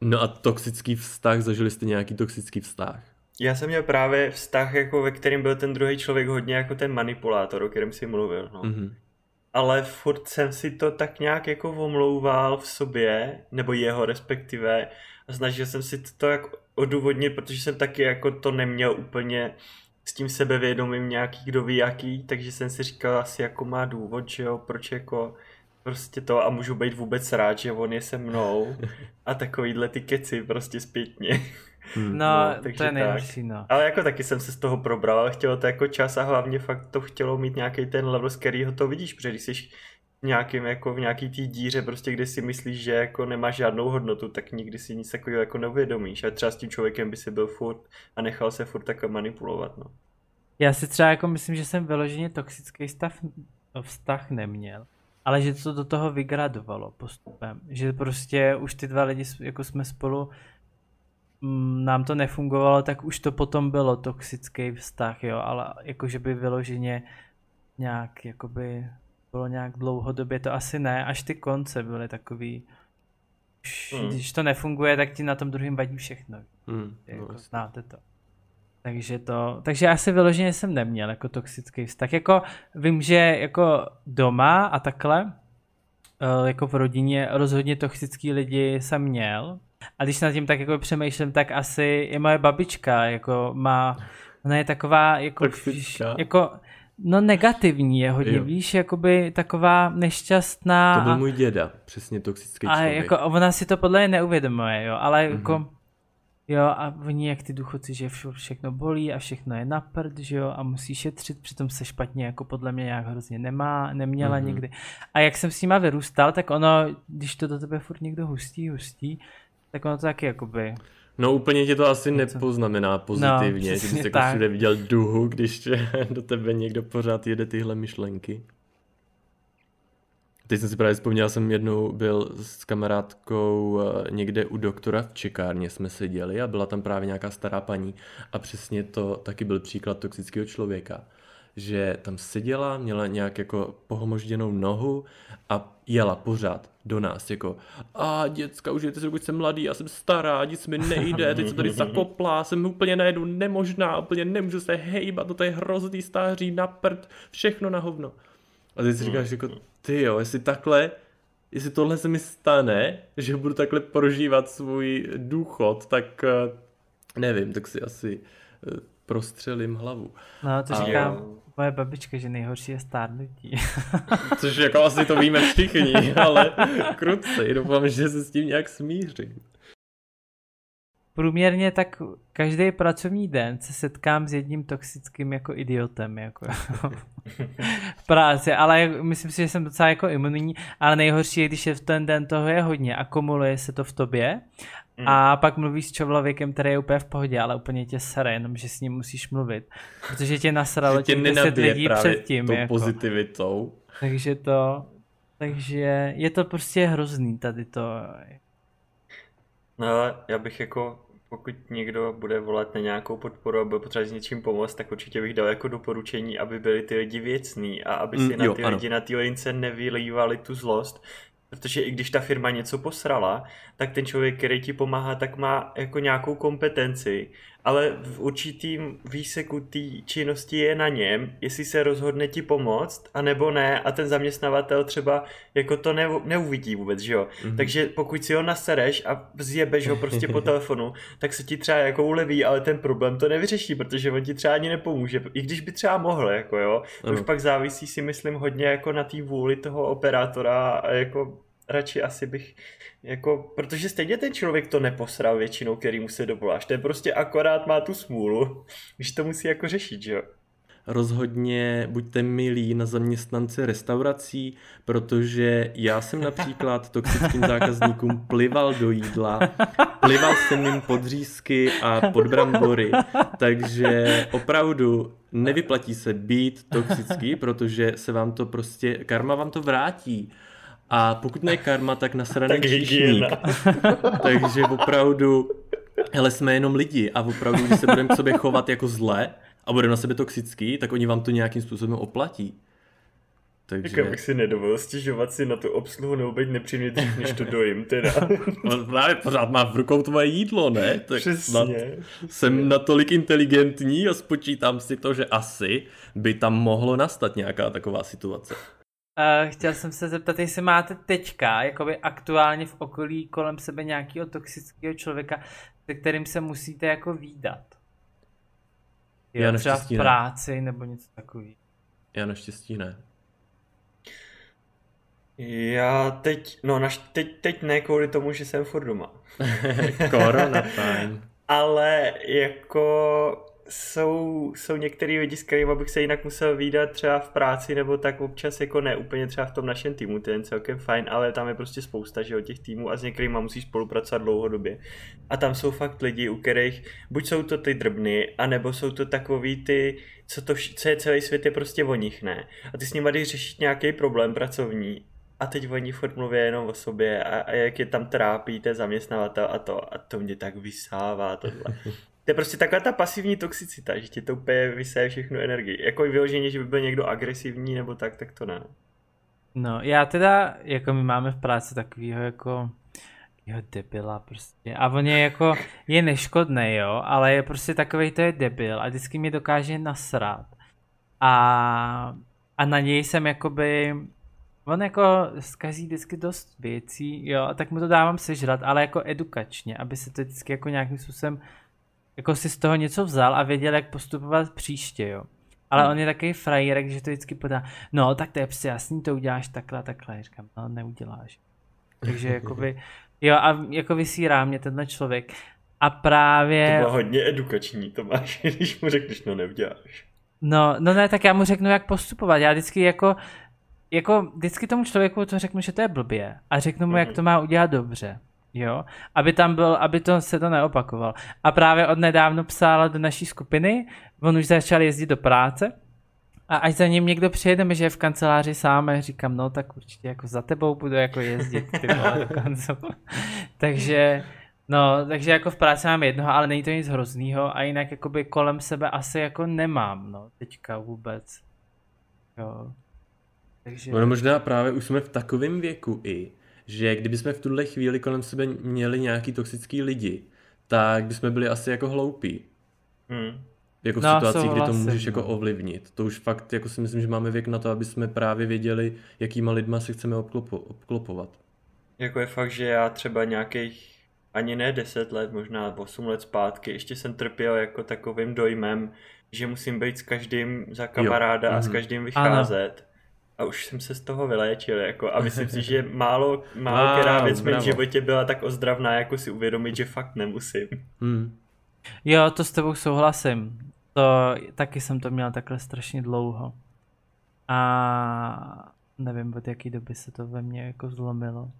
No a toxický vztah, zažili jste nějaký toxický vztah? Já jsem měl právě vztah, jako ve kterém byl ten druhý člověk hodně jako ten manipulátor, o kterém si mluvil. No. Mm-hmm. Ale furt jsem si to tak nějak jako omlouval v sobě, nebo jeho respektive, a snažil jsem si to jako odůvodnit, protože jsem taky jako to neměl úplně s tím sebevědomím nějaký kdo ví jaký, takže jsem si říkal asi jako má důvod, že jo, proč jako prostě to a můžu být vůbec rád, že on je se mnou a takovýhle ty keci prostě zpětně. Hmm. No, no to je nejhorší, no. Ale jako taky jsem se z toho probral, ale chtělo to jako čas a hlavně fakt to chtělo mít nějaký ten level, z kterého to vidíš, protože když jsi v nějakým, jako v nějaký té díře, prostě kde si myslíš, že jako nemáš žádnou hodnotu, tak nikdy si nic takového jako neuvědomíš. A třeba s tím člověkem by si byl furt a nechal se furt tak manipulovat, no. Já si třeba jako myslím, že jsem vyloženě toxický stav, vztah neměl ale že to do toho vygradovalo postupem. Že prostě už ty dva lidi, jako jsme spolu, mm, nám to nefungovalo, tak už to potom bylo toxický vztah, jo, ale jakože by vyloženě nějak, jakoby bylo nějak dlouhodobě, to asi ne, až ty konce byly takový, už, hmm. když to nefunguje, tak ti na tom druhém vadí všechno. Hmm. Jako, no. Znáte to. Takže to, takže já si vyloženě jsem neměl jako toxický vztah. Jako vím, že jako doma a takhle, eh, jako v rodině rozhodně toxický lidi jsem měl. A když nad tím tak jako přemýšlím, tak asi i moje babička jako má, ona je taková jako, Toxická. jako No negativní je hodně, jo. víš, jakoby taková nešťastná. To byl můj děda, přesně toxický člověk. A jako ona si to podle mě neuvědomuje, jo, ale mm-hmm. jako Jo, a oni jak ty důchodci, že všechno bolí a všechno je na prd, že jo, a musí šetřit, přitom se špatně jako podle mě nějak hrozně nemá, neměla mm-hmm. nikdy. A jak jsem s nima vyrůstal, tak ono, když to do tebe furt někdo hustí, hustí, tak ono to taky jakoby... No úplně tě to asi nepoznamená pozitivně, no, že bys jako všude viděl duhu, když do tebe někdo pořád jede tyhle myšlenky. Teď jsem si právě vzpomněl, jsem jednou byl s kamarádkou eh, někde u doktora v čekárně jsme seděli a byla tam právě nějaká stará paní a přesně to taky byl příklad toxického člověka že tam seděla, měla nějak jako pohomožděnou nohu a jela pořád do nás, jako a děcka, už jete, dokud jsem mladý, já jsem stará, nic mi nejde, teď jsem tady zakopla, jsem úplně najednou nemožná, úplně nemůžu se hejbat, to je hrozný stáří, na prd, všechno na hovno. A teď si říkáš jako, ty jo, jestli takhle, jestli tohle se mi stane, že budu takhle prožívat svůj důchod, tak eh, nevím, tak si asi eh, prostřelím hlavu. No, to říká moje babička, že nejhorší je stárnutí. Což jako asi to víme všichni, ale krutce, doufám, že se s tím nějak smířím průměrně tak každý pracovní den se setkám s jedním toxickým jako idiotem jako v práci, ale myslím si, že jsem docela jako imunní, ale nejhorší je, když je v ten den toho je hodně, akumuluje se to v tobě mm. a pak mluvíš s člověkem, který je úplně v pohodě, ale úplně tě sere, jenom že s ním musíš mluvit, protože tě nasralo těch 10 lidí předtím. Tou jako. pozitivitou. Takže to, takže je to prostě hrozný tady to. No, já bych jako pokud někdo bude volat na nějakou podporu a bude potřebovat s něčím pomoct, tak určitě bych dal jako doporučení, aby byli ty lidi věcní a aby si mm, na jo, ty ano. lidi na ty lince nevylívali tu zlost, protože i když ta firma něco posrala, tak ten člověk, který ti pomáhá, tak má jako nějakou kompetenci ale v určitým výseku té činnosti je na něm, jestli se rozhodne ti pomoct, anebo ne a ten zaměstnavatel třeba jako to ne, neuvidí vůbec, že jo. Mm-hmm. Takže pokud si ho nasereš a zjebeš ho prostě po telefonu, tak se ti třeba jako uleví, ale ten problém to nevyřeší, protože on ti třeba ani nepomůže, i když by třeba mohl, jako jo. To už pak závisí si myslím hodně jako na té vůli toho operátora a jako radši asi bych, jako, protože stejně ten člověk to neposral většinou, který mu se dovoláš. Ten prostě akorát má tu smůlu, když to musí jako řešit, že jo. Rozhodně buďte milí na zaměstnance restaurací, protože já jsem například toxickým zákazníkům plival do jídla, plival jsem jim podřízky a podbrambory, takže opravdu nevyplatí se být toxický, protože se vám to prostě, karma vám to vrátí. A pokud ne karma, tak nasraný tak číšník. Takže opravdu, hele, jsme jenom lidi a opravdu, když se budeme k sobě chovat jako zle a budeme na sebe toxický, tak oni vám to nějakým způsobem oplatí. Takže... Tak abych si nedovolil stěžovat si na tu obsluhu nebo být nepříjemně dřív, než to dojím teda. On právě pořád má v rukou tvoje jídlo, ne? Tak Přesně. Jsem natolik inteligentní a spočítám si to, že asi by tam mohlo nastat nějaká taková situace. Uh, chtěl jsem se zeptat, jestli máte teďka, jakoby aktuálně v okolí kolem sebe nějakého toxického člověka, se kterým se musíte jako výdat. Jo, Já třeba v práci ne. nebo něco takový. Já naštěstí ne. Já teď, no naš, teď, teď ne kvůli tomu, že jsem furt doma. Korona time. Ale jako jsou, jsou některý lidi, s kterými bych se jinak musel výdat třeba v práci nebo tak občas jako ne úplně třeba v tom našem týmu, ten je celkem fajn, ale tam je prostě spousta že, těch týmů a s některými musíš spolupracovat dlouhodobě. A tam jsou fakt lidi, u kterých buď jsou to ty drbny, anebo jsou to takový ty, co, to, co je celý svět je prostě o nich, ne. A ty s nimi jdeš řešit nějaký problém pracovní a teď oni furt mluví jenom o sobě a, a jak je tam trápí ten zaměstnavatel a to a to mě tak vysává tohle. To je prostě taková ta pasivní toxicita, že ti to úplně vysaje všechnu energii. Jako i vyloženě, že by byl někdo agresivní nebo tak, tak to ne. No, já teda, jako my máme v práci takovýho jako jo, debila prostě. A on je jako, je neškodný, jo, ale je prostě takový, to je debil a vždycky mě dokáže nasrat. A, a na něj jsem jakoby, on jako zkazí vždycky dost věcí, jo, a tak mu to dávám sežrat, ale jako edukačně, aby se to vždycky jako nějakým způsobem jako si z toho něco vzal a věděl, jak postupovat příště, jo. Ale hmm. on je takový frajerek, že to vždycky podá, no tak to je prostě jasný, to uděláš takhle a takhle. Já říkám, no neuděláš. Takže jakoby, jo a jako vysírá mě tenhle člověk. A právě... To bylo hodně edukační, to máš, když mu řekneš, no neuděláš. No, no ne, tak já mu řeknu, jak postupovat. Já vždycky jako, jako vždycky tomu člověku to řeknu, že to je blbě a řeknu mu, mm-hmm. jak mhm. to má udělat dobře. Jo, aby tam byl, aby to se to neopakovalo. A právě od nedávno psala do naší skupiny, on už začal jezdit do práce a až za ním někdo přijede, že je v kanceláři sám a říkám, no tak určitě jako za tebou budu jako jezdit ty vole, takže, no, takže jako v práci mám jednoho, ale není to nic hroznýho a jinak jakoby kolem sebe asi jako nemám, no, teďka vůbec. Jo. Takže... No, no možná právě už jsme v takovém věku i, že kdybychom v tuhle chvíli kolem sebe měli nějaký toxický lidi, tak bychom byli asi jako hloupí. Hmm. Jako v no, situaci, kdy to můžeš jako no. ovlivnit. To už fakt jako si myslím, že máme věk na to, aby jsme právě věděli, jakýma lidma se chceme obklopo, obklopovat. Jako je fakt, že já třeba nějakých ani ne 10 let, možná 8 let zpátky, ještě jsem trpěl jako takovým dojmem, že musím být s každým za kamaráda jo. a s mhm. každým vycházet. Ano a už jsem se z toho vyléčil, jako, a myslím si, že málo, málo wow, která věc v životě byla tak ozdravná, jako si uvědomit, že fakt nemusím. Hmm. Jo, to s tebou souhlasím. To, taky jsem to měl takhle strašně dlouho. A nevím, od jaký doby se to ve mně jako zlomilo.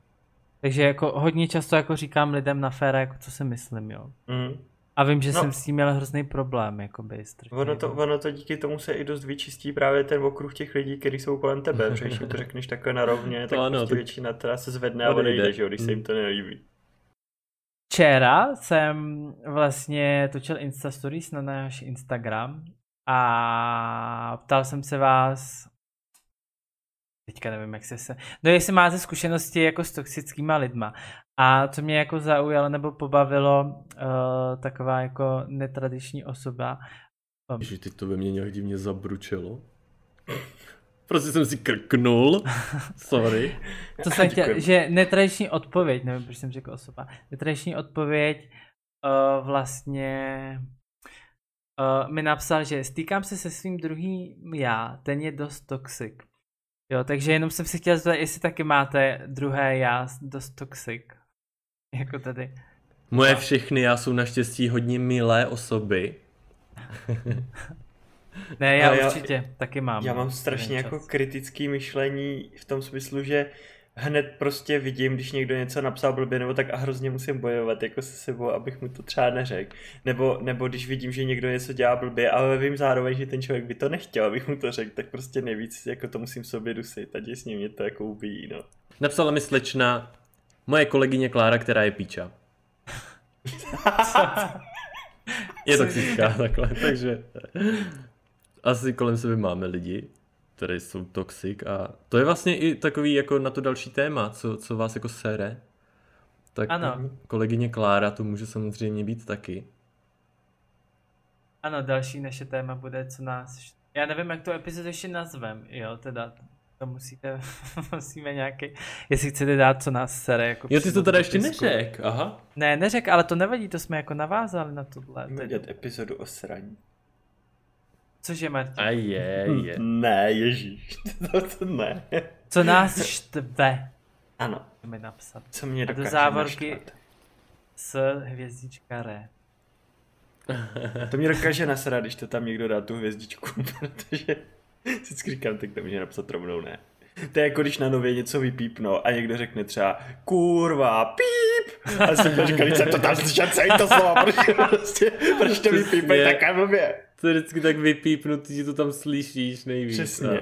Takže jako hodně často jako říkám lidem na féra, jako co si myslím, jo. Mm. A vím, že no. jsem s tím měl hrozný problém, jakoby. Ono to, ono to díky tomu se i dost vyčistí právě ten okruh těch lidí, kteří jsou kolem tebe, protože když to řekneš takhle na rovně, tak ano, prostě většina teda se zvedne a odejde, že jo, když se jim to nelíbí. Včera jsem vlastně točil Insta Stories na náš Instagram a ptal jsem se vás, teďka nevím, jak se se, no jestli máte zkušenosti jako s toxickýma lidma. A co mě jako zaujalo nebo pobavilo, uh, taková jako netradiční osoba. Um, Že teď to ve mně nějak divně zabručelo. Prostě jsem si krknul. Sorry. Co jsem chtěl, že netradiční odpověď, nevím, proč jsem řekl osoba, netradiční odpověď uh, vlastně uh, mi napsal, že stýkám se se svým druhým já, ten je dost toxic. Jo, takže jenom jsem si chtěl zeptat, jestli taky máte druhé já dost toxic. Jako tady. Moje všechny já jsou naštěstí hodně milé osoby. ne, já, já určitě taky mám. Já mám strašně jako kritický myšlení v tom smyslu, že hned prostě vidím, když někdo něco napsal blbě nebo tak a hrozně musím bojovat jako se sebou, abych mu to třeba neřekl. Nebo, nebo když vidím, že někdo něco dělá blbě, ale vím zároveň, že ten člověk by to nechtěl, abych mu to řekl, tak prostě nejvíc jako to musím sobě dusit a děsně mě to jako ubíjí, no. Napsala mi slečna, moje kolegyně Klára, která je píča. je toxická takhle, takže asi kolem sebe máme lidi, které jsou toxic a to je vlastně i takový jako na to další téma, co, co vás jako sere. Tak ano. kolegyně Klára to může samozřejmě být taky. Ano, další naše téma bude, co nás... Já nevím, jak to epizodu ještě nazvem, jo, teda to musíte, musíme nějaký, jestli chcete dát, co nás sere. Jako jo, ty to teda ještě neřek, aha. Ne, neřek, ale to nevadí, to jsme jako navázali na tohle. Můžeme dělat epizodu o sraní. Cože, Martin? A je, je. Ne, ježíš, to, to ne. Co nás štve. Ano. mi napsat. Co mě dokáže A do závorky naštvat. s hvězdička re. To mě dokáže nasrat, když to tam někdo dá tu hvězdičku, protože vždycky říkám, tak to může napsat rovnou ne. To je jako když na nově něco vypípno a někdo řekne třeba kurva, píp. A jsem to říkal, jsem to tam slyšel celý to slovo, proč, prostě, proč to vypípne taká blbě. To je vždycky tak vypípnutý, že to tam slyšíš nejvíc. Přesně.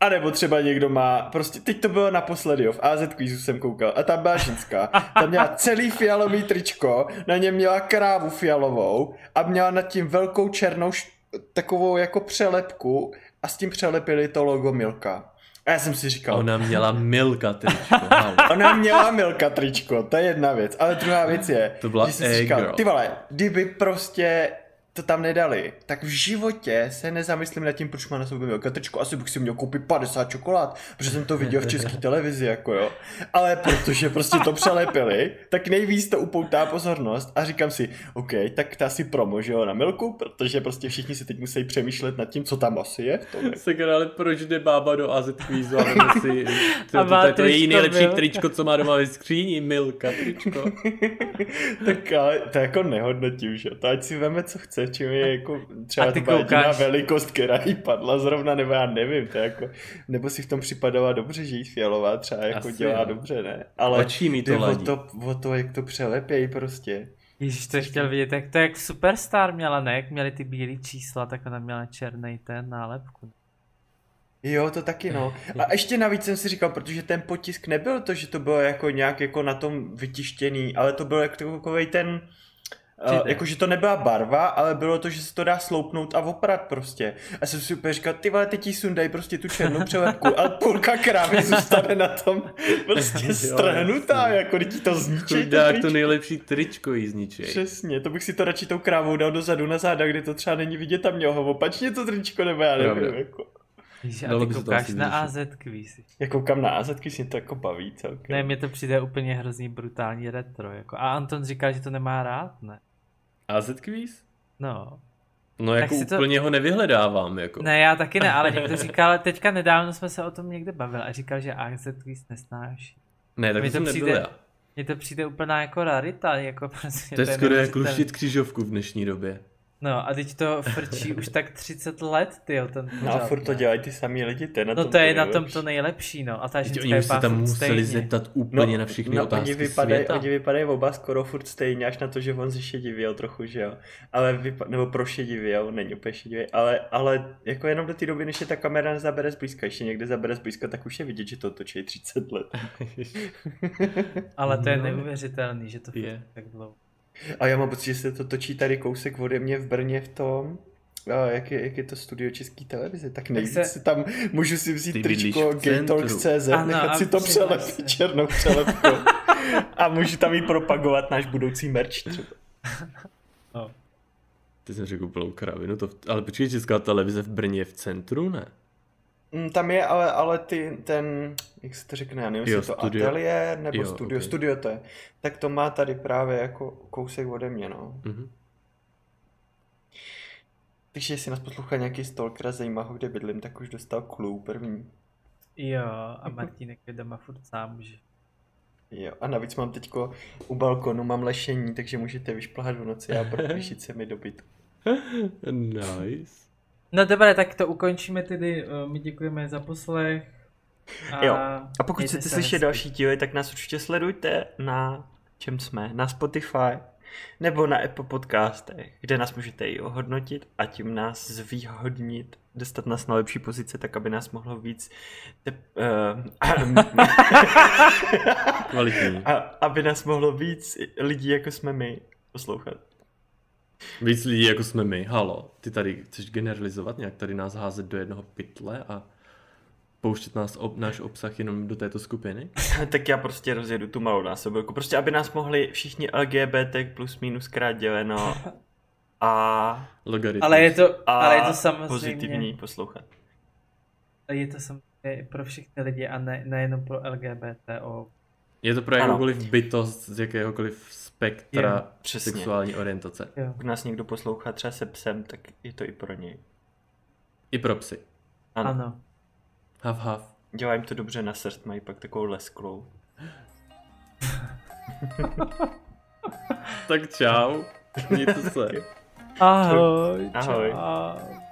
A nebo třeba někdo má, prostě teď to bylo naposledy, jo, v AZ Quizu jsem koukal a tam byla ženská, tam měla celý fialový tričko, na něm měla krávu fialovou a měla nad tím velkou černou takovou jako přelepku a s tím přelepili to logo Milka. A já jsem si říkal... Ona měla Milka tričko. Ona měla Milka tričko, to je jedna věc. Ale druhá věc je, to byla že jsem si říkal, ty vole, kdyby prostě to tam nedali, tak v životě se nezamyslím nad tím, proč má na sobě Milka tričko. Asi bych si měl koupit 50 čokolád, protože jsem to viděl v české televizi, jako jo. Ale protože prostě to přelepili, tak nejvíc to upoutá pozornost a říkám si, OK, tak to asi promo, že jo, na Milku, protože prostě všichni si teď musí přemýšlet nad tím, co tam asi je. Sakra, ale proč jde bába do AZ kvízu a si, to, to, to, to, je její nejlepší tričko, co má doma ve skříni, Milka tričko. tak ale to jako nehodnotím, že jo, to ať si veme, co chce čím je jako třeba to jediná velikost, která jí padla zrovna, nebo já nevím, to jako, nebo si v tom připadala dobře, že jí fialová třeba jako Asi dělá jo. dobře, ne? Ale Očí mi to o to, o to, jak to přelepějí prostě. Ježíš, to chtěl vidět, jak to jak Superstar měla, ne? Jak měli ty bílé čísla, tak ona měla černý ten nálepku. Jo, to taky no. A ještě navíc jsem si říkal, protože ten potisk nebyl to, že to bylo jako nějak jako na tom vytištěný, ale to byl jako takový ten, Uh, jakože to nebyla barva, ale bylo to, že se to dá sloupnout a oprat prostě. A jsem si úplně říkal, ty vole, ty ti sundaj prostě tu černou přelepku a půlka krávy zůstane na tom prostě strhnutá, jako ti to zničí. Chudák, to, to nejlepší tričko jí zničí. Přesně, to bych si to radši tou krávou dal dozadu na záda, kde to třeba není vidět a měl ho opačně to tričko, nebo já nevím, jako. Víš, a ty koukáš na AZ quiz. Já koukám na AZ quiz, mě to jako baví celkem. Ne, mně to přijde úplně hrozný brutální retro. Jako. A Anton říkal, že to nemá rád, ne? AZ quiz? No. No jako úplně to... ho nevyhledávám. Jako. Ne, já taky ne, ale někdo říkal, teďka nedávno jsme se o tom někde bavili a říkal, že AZ quiz nesnáší. Ne, tak to jsem přijde, nebyl já. Mně to přijde úplná jako rarita. Jako prostě to je skoro jako luštit křižovku v dnešní době. No a teď to frčí už tak 30 let, ty ten pořád, No a furt to dělají ty samý lidi, to je na No tom to je na tom to nejlepší, no. A ta ženská oni se tam museli stejně. zeptat úplně no, na všechny no, otázky oni vypadají, světa. Oni vypadají oba skoro furt stejně, až na to, že on se šedivěl trochu, že jo. Ale vypa- nebo prošedivěl, není úplně šedivý, ale, ale jako jenom do té doby, než je ta kamera nezabere zblízka, ještě někde zabere zblízka, tak už je vidět, že to točí 30 let. ale to je no. neuvěřitelný, že to je tak dlouho. A já mám pocit, že se to točí tady kousek ode mě v Brně v tom, A jak je, jak je to studio české televize, tak nejvíc se- se... tam můžu si vzít Ty tričko v. GameTalks.cz, nechat si to přelepit černou přelepkou a můžu tam i propagovat náš budoucí merch třeba. No. Ty jsem řekl úplnou kravinu, to, ale počkej, česká televize v Brně je v centru, ne? Mm, Tam je ale, ale ty, ten, jak se to řekne, já nevím, Jo, jestli je to studio. ateliér nebo Jo, studio, ok. studio to je, tak to má tady právě jako kousek ode mě, no. Mhm. Takže jestli nás poslouchá nějaký stalker a zajímá ho, kde bydlím, tak už dostal clue první. Jo, a Martínek je doma furt sám, že? Jo, a navíc mám teďko u balkonu, mám lešení, takže můžete vyšplhat v noci a propíšit se mi do bytu. Nice. No dobré, tak to ukončíme tedy, eh, my děkujeme za poslech. A, Jo, A pokud chcete slyšet hezky. další díly, tak nás určitě sledujte na čem jsme, na Spotify nebo na Apple podcastech, kde nás můžete i ohodnotit a tím nás zvýhodnit, dostat nás na lepší pozice, tak aby nás mohlo víc tep, uh, Kvalitní. a, aby nás mohlo víc lidí, jako jsme my, poslouchat. Víc lidí, jako jsme my. Halo, ty tady chceš generalizovat, nějak tady nás házet do jednoho pytle a pouštět nás ob, náš obsah jenom do této skupiny? tak já prostě rozjedu tu malou násobilku. Prostě, aby nás mohli všichni LGBT plus minus krát děleno a, Logaritmus. Ale je to, a ale je to samozřejmě, pozitivní poslouchat. je to samozřejmě pro všechny lidi a ne, nejenom pro LGBTO. Je to pro jakoukoliv bytost z jakéhokoliv spektra Jo, přesně. sexuální orientace. Jo. Pokud nás někdo poslouchá třeba se psem, tak je to i pro něj. I pro psy. Ano. Ano. Hav, hav. Dělá jim to dobře na srst, mají pak takovou lesklou. Tak čau. Mějte se. Ahoj. Ahoj. Čau.